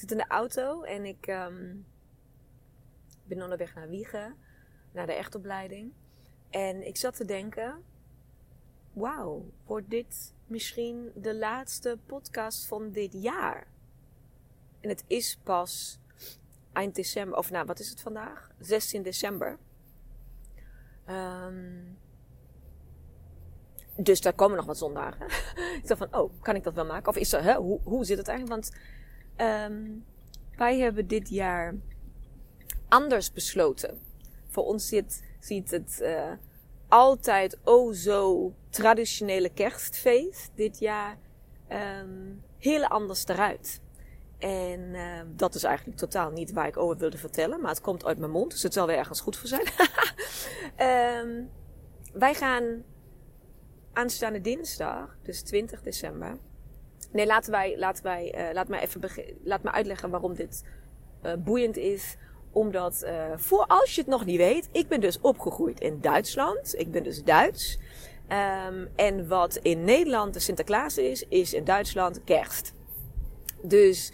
Zit in de auto en ik um, ben onderweg naar Wiegen, naar de echtopleiding. En ik zat te denken, wauw, wordt dit misschien de laatste podcast van dit jaar? En het is pas eind december, of nou, wat is het vandaag? 16 december. Um, dus daar komen nog wat zondagen. ik dacht van, oh, kan ik dat wel maken? Of is er, hè, hoe, hoe zit het eigenlijk? Want um, wij hebben dit jaar anders besloten. Voor ons ziet het uh, altijd oh zo traditionele kerstfeest dit jaar um, heel anders eruit. En uh, dat is eigenlijk totaal niet waar ik over wilde vertellen, maar het komt uit mijn mond, dus het zal weer ergens goed voor zijn. wij gaan aanstaande dinsdag, dus 20 december. Nee, laten wij, laten wij, uh, laat me even laat me uitleggen waarom dit uh, boeiend is. Omdat, uh, voor als je het nog niet weet, ik ben dus opgegroeid in Duitsland. Ik ben dus Duits. Um, en wat in Nederland de Sinterklaas is, is in Duitsland kerst. Dus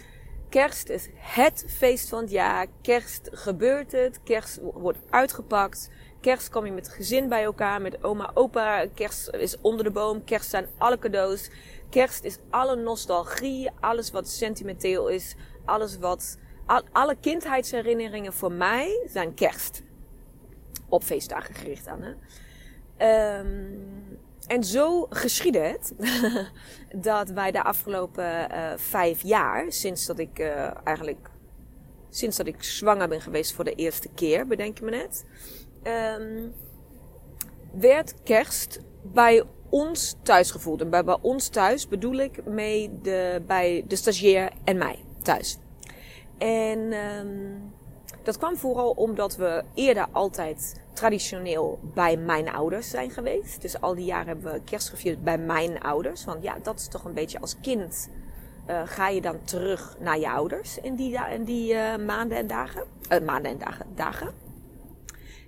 kerst is het feest van het jaar. Kerst gebeurt het. Kerst wordt uitgepakt. Kerst kom je met het gezin bij elkaar, met oma, opa. Kerst is onder de boom. Kerst zijn alle cadeaus. Kerst is alle nostalgie, alles wat sentimenteel is, alles wat. Al, alle kindheidsherinneringen voor mij zijn kerst. Op feestdagen gericht aan. Hè? Um, en zo geschiedde het dat wij de afgelopen uh, vijf jaar, sinds dat ik uh, eigenlijk. Sinds dat ik zwanger ben geweest voor de eerste keer, bedenk je me net um, werd kerst bij ons thuis gevoeld. En bij, ons thuis bedoel ik mee de, bij de stagiair en mij thuis. En um, dat kwam vooral omdat we eerder altijd traditioneel bij mijn ouders zijn geweest. Dus al die jaren hebben we kerst gevierd bij mijn ouders. Want ja, dat is toch een beetje als kind uh, ga je dan terug naar je ouders in die, in die uh, maanden en dagen. Uh, maanden en dagen, dagen.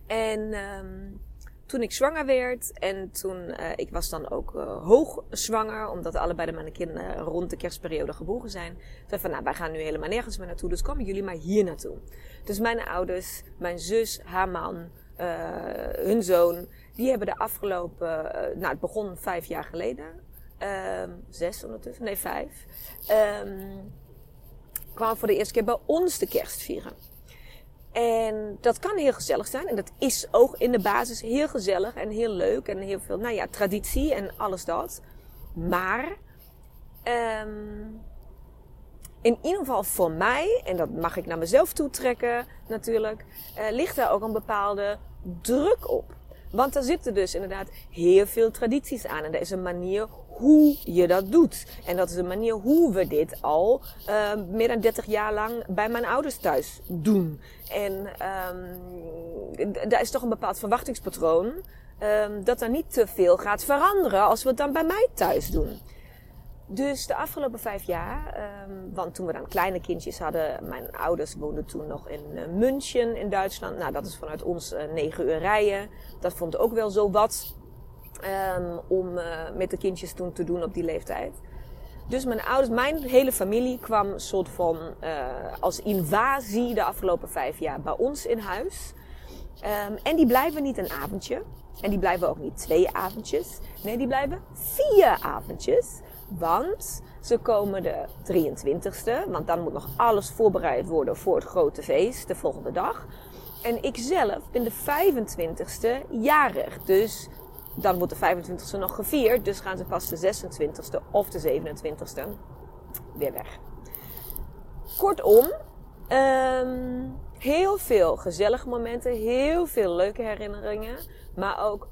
En um, toen ik zwanger werd en toen, uh, ik was dan ook uh, hoogzwanger, omdat allebei de mijn kinderen rond de kerstperiode geboren zijn. Zei van, nou, wij gaan nu helemaal nergens meer naartoe, dus komen jullie maar hier naartoe. Dus mijn ouders, mijn zus, haar man, uh, hun zoon, die hebben de afgelopen, nou, het begon vijf jaar geleden, um, zes ondertussen, nee, vijf, um, kwamen voor de eerste keer bij ons de kerst vieren. En dat kan heel gezellig zijn. En dat is ook in de basis heel gezellig en heel leuk. En heel veel, nou ja, traditie en alles dat. Maar, um, in ieder geval voor mij, en dat mag ik naar mezelf toetrekken natuurlijk, uh, ligt daar ook een bepaalde druk op. Want er zitten dus inderdaad heel veel tradities aan. En er is een manier hoe je dat doet. En dat is een manier hoe we dit al uh, meer dan 30 jaar lang bij mijn ouders thuis doen. En um, daar is toch een bepaald verwachtingspatroon. Um, dat er niet te veel gaat veranderen als we het dan bij mij thuis doen. Dus de afgelopen vijf jaar, um, want toen we dan kleine kindjes hadden, mijn ouders woonden toen nog in uh, München in Duitsland. Nou, dat is vanuit ons uh, negen uur rijden. Dat vond ook wel zo wat um, om uh, met de kindjes toen te doen op die leeftijd. Dus mijn ouders, mijn hele familie kwam soort van als invasie de afgelopen vijf jaar bij ons in huis. Um, en die blijven niet een avondje. En die blijven ook niet twee avondjes. Nee, die blijven vier avondjes. Want ze komen de 23ste, want dan moet nog alles voorbereid worden voor het grote feest de volgende dag. En ik zelf ben de 25ste jarig. Dus dan wordt de 25ste nog gevierd. Dus gaan ze pas de 26ste of de 27ste weer weg. Kortom, ehm, heel veel gezellige momenten, heel veel leuke herinneringen, maar ook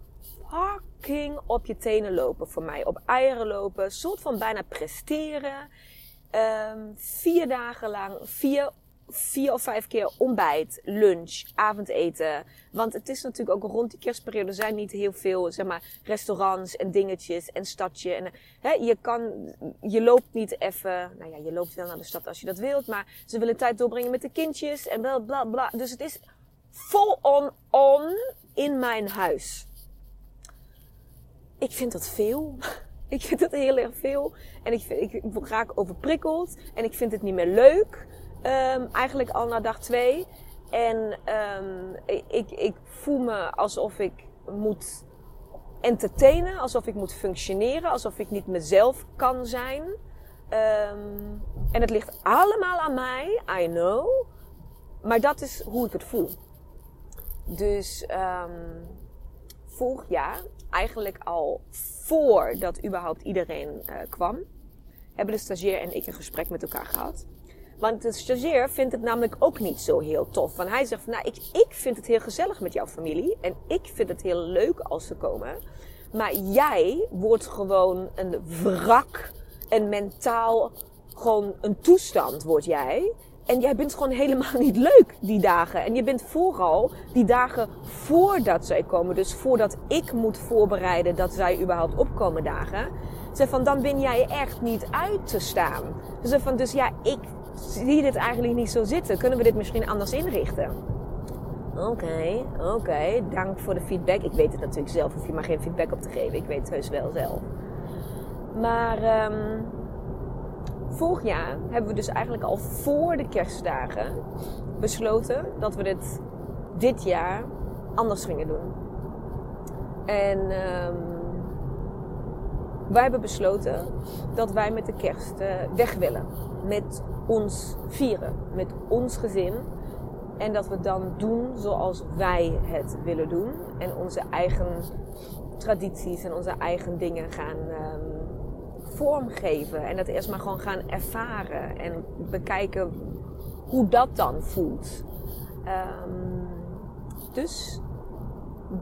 fucking op je tenen lopen voor mij. Op eieren lopen, soort van bijna presteren. Ehm, vier dagen lang, vier vier of vijf keer ontbijt, lunch, avondeten. Want het is natuurlijk ook rond die kerstperiode zijn niet heel veel, zeg maar, restaurants en dingetjes en stadje. En, hè, je kan, je loopt niet even, nou ja, je loopt wel naar de stad als je dat wilt, maar ze willen tijd doorbrengen met de kindjes en bla bla bla. Dus het is vol on on in mijn huis. Ik vind dat veel. Ik vind het heel erg veel. En ik, ik raak overprikkeld. En ik vind het niet meer leuk. Um, eigenlijk al na dag twee. En um, ik, ik voel me alsof ik moet entertainen, alsof ik moet functioneren, alsof ik niet mezelf kan zijn. Um, en het ligt allemaal aan mij, I know. Maar dat is hoe ik het voel. Dus um, vorig jaar, eigenlijk al voordat überhaupt iedereen uh, kwam, hebben de stagiair en ik een gesprek met elkaar gehad. Want de stagiair vindt het namelijk ook niet zo heel tof. Want hij zegt nou, ik, ik vind het heel gezellig met jouw familie. En ik vind het heel leuk als ze komen. Maar jij wordt gewoon een wrak. En mentaal gewoon een toestand word jij. En jij bent gewoon helemaal niet leuk die dagen. En je bent vooral die dagen voordat zij komen. Dus voordat ik moet voorbereiden dat zij überhaupt opkomen dagen. Zeg van, dan ben jij echt niet uit te staan. Dus van, dus ja, ik zie dit eigenlijk niet zo zitten. Kunnen we dit misschien anders inrichten? Oké, oké. Dank voor de feedback. Ik weet het natuurlijk zelf. Hoef je maar geen feedback op te geven. Ik weet het heus wel zelf. Maar um, vorig jaar hebben we dus eigenlijk al voor de kerstdagen besloten dat we dit dit jaar anders gingen doen. En um, wij hebben besloten dat wij met de kerst uh, weg willen. Met ons vieren, met ons gezin. En dat we dan doen zoals wij het willen doen. En onze eigen tradities en onze eigen dingen gaan um, vormgeven. En dat eerst maar gewoon gaan ervaren. En bekijken hoe dat dan voelt. Um, dus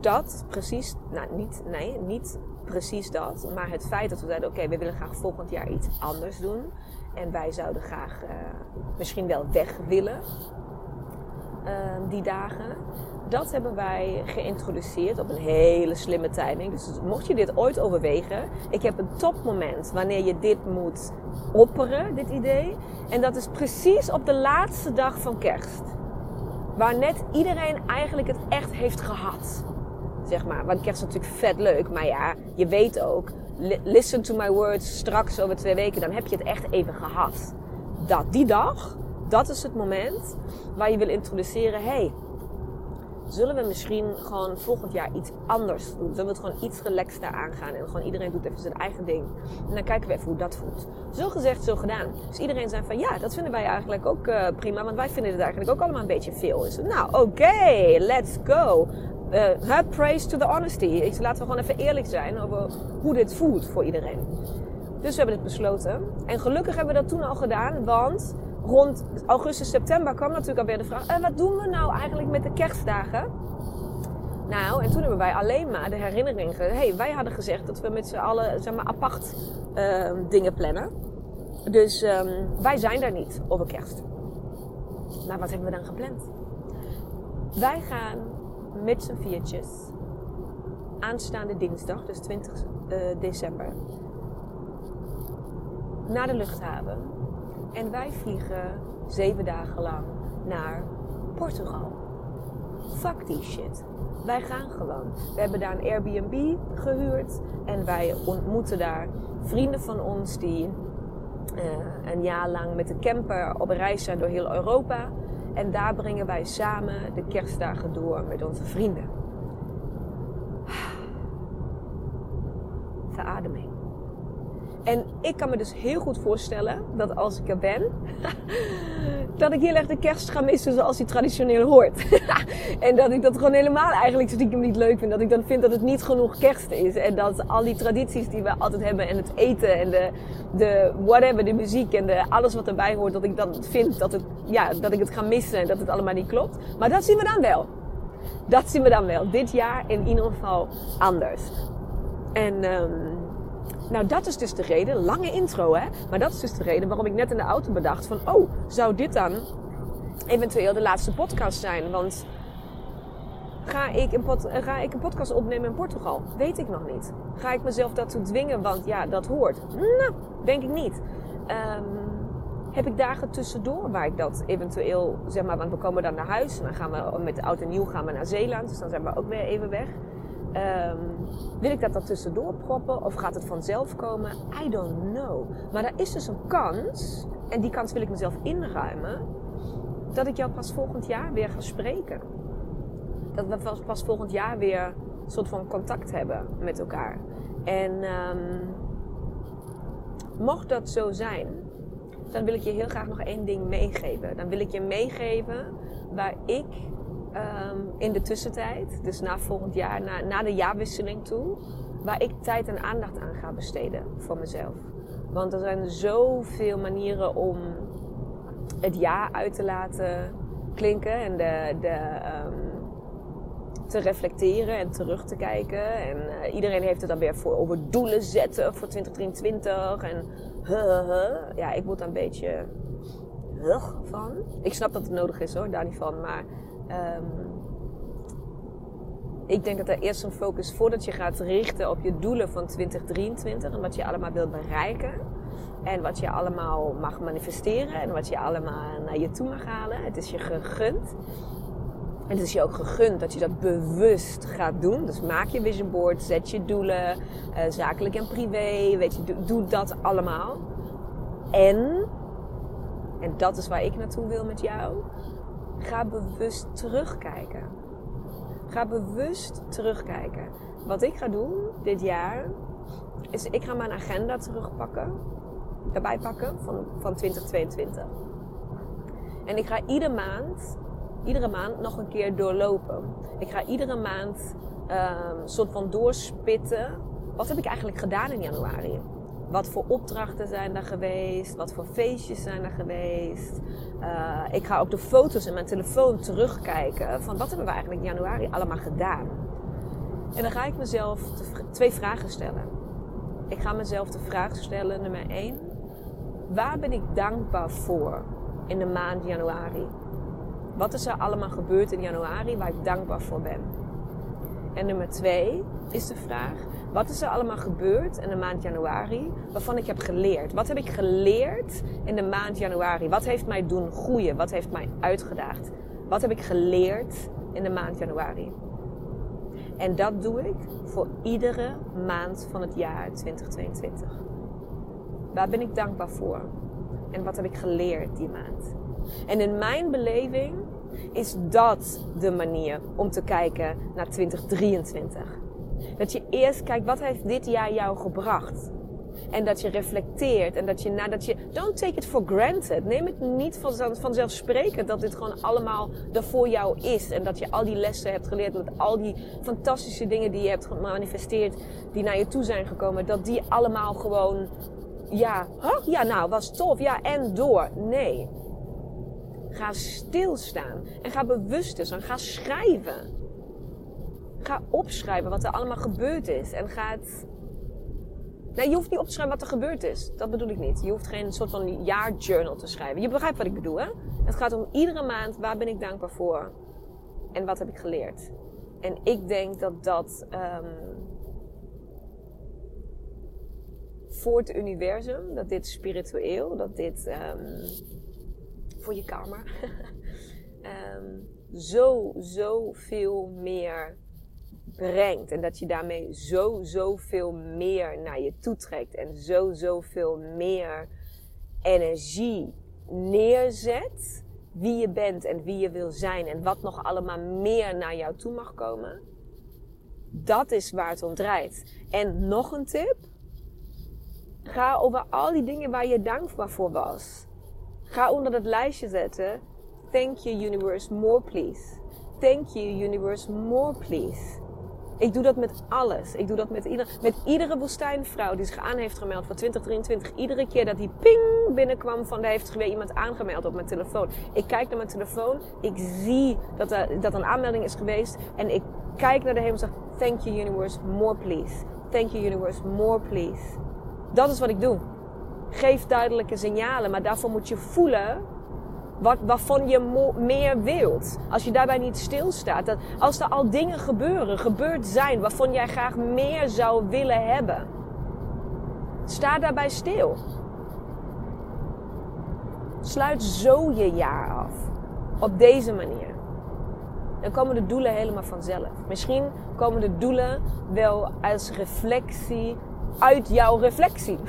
dat precies, nou niet, nee, niet precies dat. Maar het feit dat we zeiden, oké, we willen graag volgend jaar iets anders doen. En wij zouden graag uh, misschien wel weg willen. Uh, die dagen. Dat hebben wij geïntroduceerd op een hele slimme timing. Dus mocht je dit ooit overwegen, ik heb een topmoment wanneer je dit moet opperen, dit idee. En dat is precies op de laatste dag van kerst. Waar net iedereen eigenlijk het echt heeft gehad. Zeg maar. Want kerst is natuurlijk vet leuk. Maar ja, je weet ook, listen to my words, straks over twee weken, dan heb je het echt even gehad. Dat, die dag, dat is het moment waar je wil introduceren, hey, zullen we misschien gewoon volgend jaar iets anders doen? Zullen we het gewoon iets relaxter aangaan en gewoon iedereen doet even zijn eigen ding? En dan kijken we even hoe dat voelt. Zo gezegd, zo gedaan. Dus iedereen zei van ja, dat vinden wij eigenlijk ook uh, prima, want wij vinden het eigenlijk ook allemaal een beetje veel. Dus nou, oké, let's go uh, praise to the honesty. Laten we gewoon even eerlijk zijn over hoe dit voelt voor iedereen. Dus we hebben dit besloten. En gelukkig hebben we dat toen al gedaan, want rond augustus, september kwam natuurlijk alweer de vraag: eh, wat doen we nou eigenlijk met de kerstdagen? Nou, en toen hebben wij alleen maar de herinnering. hey, wij hadden gezegd dat we met z'n allen zeg maar, apart uh, dingen plannen. Dus um, wij zijn daar niet over kerst. Maar wat hebben we dan gepland? Wij gaan met z'n viertjes aanstaande dinsdag, dus 20 uh, december, naar de luchthaven. En wij vliegen zeven dagen lang naar Portugal. Fuck die shit. Wij gaan gewoon. We hebben daar een Airbnb gehuurd en wij ontmoeten daar vrienden van ons die uh, een jaar lang met de camper op reis zijn door heel Europa. En daar brengen wij samen de kerstdagen door met onze vrienden. Verademing. En ik kan me dus heel goed voorstellen dat als ik er ben, dat ik heel erg de kerst ga missen zoals die traditioneel hoort. en dat ik dat gewoon helemaal eigenlijk stiekem niet leuk vind. Dat ik dan vind dat het niet genoeg kerst is. En dat al die tradities die we altijd hebben en het eten en de, de whatever, de muziek en de, alles wat erbij hoort, dat ik dan vind dat, het, ja, dat ik het ga missen en dat het allemaal niet klopt. Maar dat zien we dan wel. Dat zien we dan wel. Dit jaar in ieder geval anders. En um, nou, dat is dus de reden, lange intro hè, maar dat is dus de reden waarom ik net in de auto bedacht van, oh, zou dit dan eventueel de laatste podcast zijn? Want ga ik een, pod, ga ik een podcast opnemen in Portugal? Weet ik nog niet. Ga ik mezelf daartoe dwingen, want ja, dat hoort? Nou, denk ik niet. Um, heb ik dagen tussendoor waar ik dat eventueel, zeg maar, want we komen dan naar huis en dan gaan we met de auto nieuw gaan we naar Zeeland, dus dan zijn we ook weer even weg. Um, wil ik dat er tussendoor proppen of gaat het vanzelf komen? I don't know. Maar er is dus een kans, en die kans wil ik mezelf inruimen, dat ik jou pas volgend jaar weer ga spreken. Dat we pas volgend jaar weer een soort van contact hebben met elkaar. En um, mocht dat zo zijn, dan wil ik je heel graag nog één ding meegeven. Dan wil ik je meegeven waar ik um, in de tussentijd, dus na volgend jaar, na, na de jaarwisseling toe, waar ik tijd en aandacht aan ga besteden voor mezelf. Want er zijn zoveel manieren om het jaar uit te laten klinken en de, de, um, te reflecteren en terug te kijken. En uh, iedereen heeft het dan weer voor over doelen zetten voor 2023. En ja, ik word daar een beetje huh, van. Ik snap dat het nodig is hoor, daar niet van. Maar Um, ik denk dat er eerst een focus voordat je gaat richten op je doelen van 2023 en wat je allemaal wil bereiken. En wat je allemaal mag manifesteren en wat je allemaal naar je toe mag halen. Het is je gegund. En het is je ook gegund dat je dat bewust gaat doen. Dus maak je vision board, zet je doelen, uh, zakelijk en privé. Weet je, doe dat allemaal. En, en dat is waar ik naartoe wil met jou Ga bewust terugkijken. Ga bewust terugkijken. Wat ik ga doen dit jaar, is ik ga mijn agenda terugpakken. Erbij pakken van, van 2022. En ik ga iedere maand, iedere maand nog een keer doorlopen. Ik ga iedere maand um, soort van doorspitten. Wat heb ik eigenlijk gedaan in januari? Wat voor opdrachten zijn er geweest? Wat voor feestjes zijn er geweest? Uh, ik ga ook de foto's in mijn telefoon terugkijken van wat hebben we eigenlijk in januari allemaal gedaan. En dan ga ik mezelf twee vragen stellen. Ik ga mezelf de vraag stellen, nummer één. Waar ben ik dankbaar voor in de maand januari? Wat is er allemaal gebeurd in januari waar ik dankbaar voor ben? En nummer twee is de vraag: wat is er allemaal gebeurd in de maand januari waarvan ik heb geleerd? Wat heb ik geleerd in de maand januari? Wat heeft mij doen groeien? Wat heeft mij uitgedaagd? Wat heb ik geleerd in de maand januari? En dat doe ik voor iedere maand van het jaar 2022. Waar ben ik dankbaar voor? En wat heb ik geleerd die maand? En in mijn beleving is dat de manier om te kijken naar 2023. Dat je eerst kijkt, wat heeft dit jaar jou gebracht? En dat je reflecteert en dat je nadat je. Don't take it for granted. Neem het niet van, vanzelfsprekend dat dit gewoon allemaal er voor jou is. En dat je al die lessen hebt geleerd. Met al die fantastische dingen die je hebt gemanifesteerd. Die naar je toe zijn gekomen. Dat die allemaal gewoon. Ja, huh? ja, nou was tof. Ja, en door. Nee. Ga stilstaan. En ga bewust zijn. Ga schrijven. Ga opschrijven wat er allemaal gebeurd is. En ga het. Nee, je hoeft niet op te schrijven wat er gebeurd is. Dat bedoel ik niet. Je hoeft geen soort van jaarjournal te schrijven. Je begrijpt wat ik bedoel, hè? Het gaat om iedere maand waar ben ik dankbaar voor en wat heb ik geleerd. En ik denk dat dat um, voor het universum, dat dit spiritueel, dat dit um, voor je karma, um, zo, zo veel meer brengt. En dat je daarmee zo, zoveel meer naar je toe trekt. En zo, zoveel meer energie neerzet. Wie je bent en wie je wil zijn. En wat nog allemaal meer naar jou toe mag komen. Dat is waar het om draait. En nog een tip. Ga over al die dingen waar je dankbaar voor was. Ga onder dat lijstje zetten. Thank you universe, more please. Thank you universe, more please. Ik doe dat met alles. Ik doe dat met, ieder, met iedere woestijnvrouw die zich aan heeft gemeld voor 2023. Iedere keer dat die ping binnenkwam van daar heeft weer iemand aangemeld op mijn telefoon. Ik kijk naar mijn telefoon. Ik zie dat er, dat een aanmelding is geweest. En ik kijk naar de hemel en zeg, thank you universe, more please. Thank you universe, more please. Dat is wat ik doe. Geef duidelijke signalen, maar daarvoor moet je voelen wat, waarvan je meer wilt. Als je daarbij niet stilstaat. Dat als er al dingen gebeuren, gebeurd zijn, waarvan jij graag meer zou willen hebben. Sta daarbij stil. Sluit zo je jaar af. Op deze manier. Dan komen de doelen helemaal vanzelf. Misschien komen de doelen wel als reflectie uit jouw reflectie.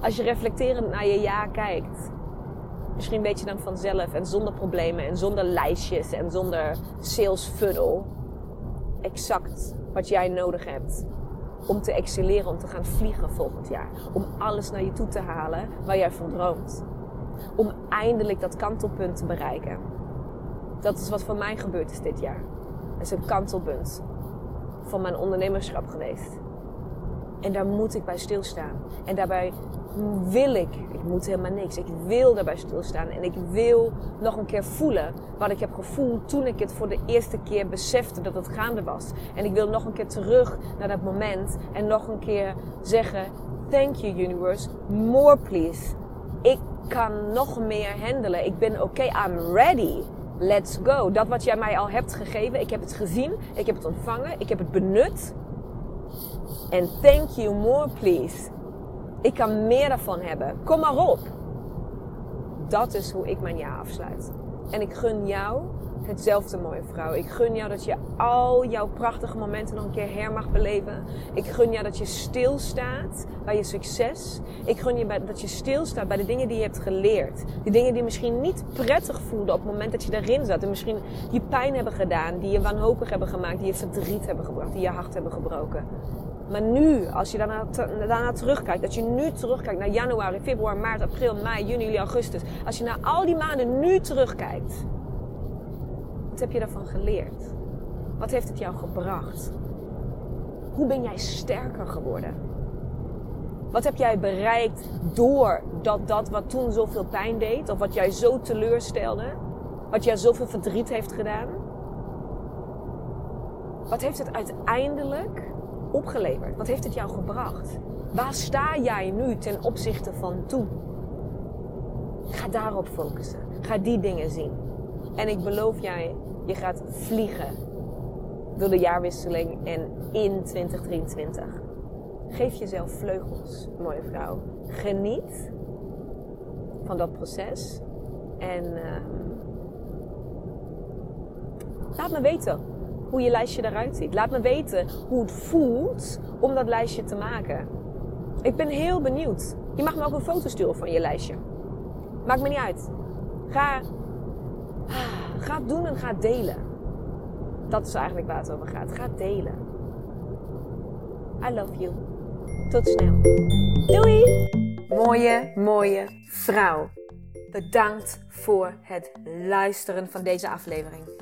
Als je reflecterend naar je jaar kijkt. Misschien weet je dan vanzelf en zonder problemen en zonder lijstjes en zonder sales funnel. Exact wat jij nodig hebt om te excelleren, om te gaan vliegen volgend jaar. Om alles naar je toe te halen waar jij van droomt. Om eindelijk dat kantelpunt te bereiken. Dat is wat voor mij gebeurd is dit jaar. Het is een kantelpunt van mijn ondernemerschap geweest. En daar moet ik bij stilstaan. En daarbij wil ik, ik moet helemaal niks, ik wil daarbij stilstaan. En ik wil nog een keer voelen wat ik heb gevoeld toen ik het voor de eerste keer besefte dat het gaande was. En ik wil nog een keer terug naar dat moment en nog een keer zeggen: Thank you, universe, more please. Ik kan nog meer handelen. Ik ben oké, I'm ready. Let's go. Dat wat jij mij al hebt gegeven, ik heb het gezien, ik heb het ontvangen, ik heb het benut. En thank you more, please. Ik kan meer daarvan hebben. Kom maar op. Dat is hoe ik mijn jaar afsluit. En ik gun jou hetzelfde, mooie vrouw. Ik gun jou dat je al jouw prachtige momenten nog een keer her mag beleven. Ik gun jou dat je stilstaat bij je succes. Ik gun je dat je stilstaat bij de dingen die je hebt geleerd. Die dingen die misschien niet prettig voelden op het moment dat je erin zat. En misschien je pijn hebben gedaan, die je wanhopig hebben gemaakt, die je verdriet hebben gebracht, die je hart hebben gebroken. Maar nu, als je daarna, daarna terugkijkt, dat je nu terugkijkt naar januari, februari, maart, april, mei, juni, juli, augustus. Als je naar al die maanden nu terugkijkt, wat heb je daarvan geleerd? Wat heeft het jou gebracht? Hoe ben jij sterker geworden? Wat heb jij bereikt door dat, dat wat toen zoveel pijn deed, of wat jij zo teleurstelde, wat jij zoveel verdriet heeft gedaan? Wat heeft het uiteindelijk opgeleverd? Wat heeft het jou gebracht? Waar sta jij nu ten opzichte van toen? Ga daarop focussen. Ga die dingen zien. En ik beloof jij, je gaat vliegen door de jaarwisseling en in 2023. Geef jezelf vleugels, mooie vrouw. Geniet van dat proces. En uh, laat me weten hoe je lijstje eruit ziet. Laat me weten hoe het voelt om dat lijstje te maken. Ik ben heel benieuwd. Je mag me ook een foto sturen van je lijstje. Maakt me niet uit. Ga, ga het doen en ga delen. Dat is eigenlijk waar het over gaat. Ga delen. I love you. Tot snel. Doei! Mooie, mooie vrouw. Bedankt voor het luisteren van deze aflevering.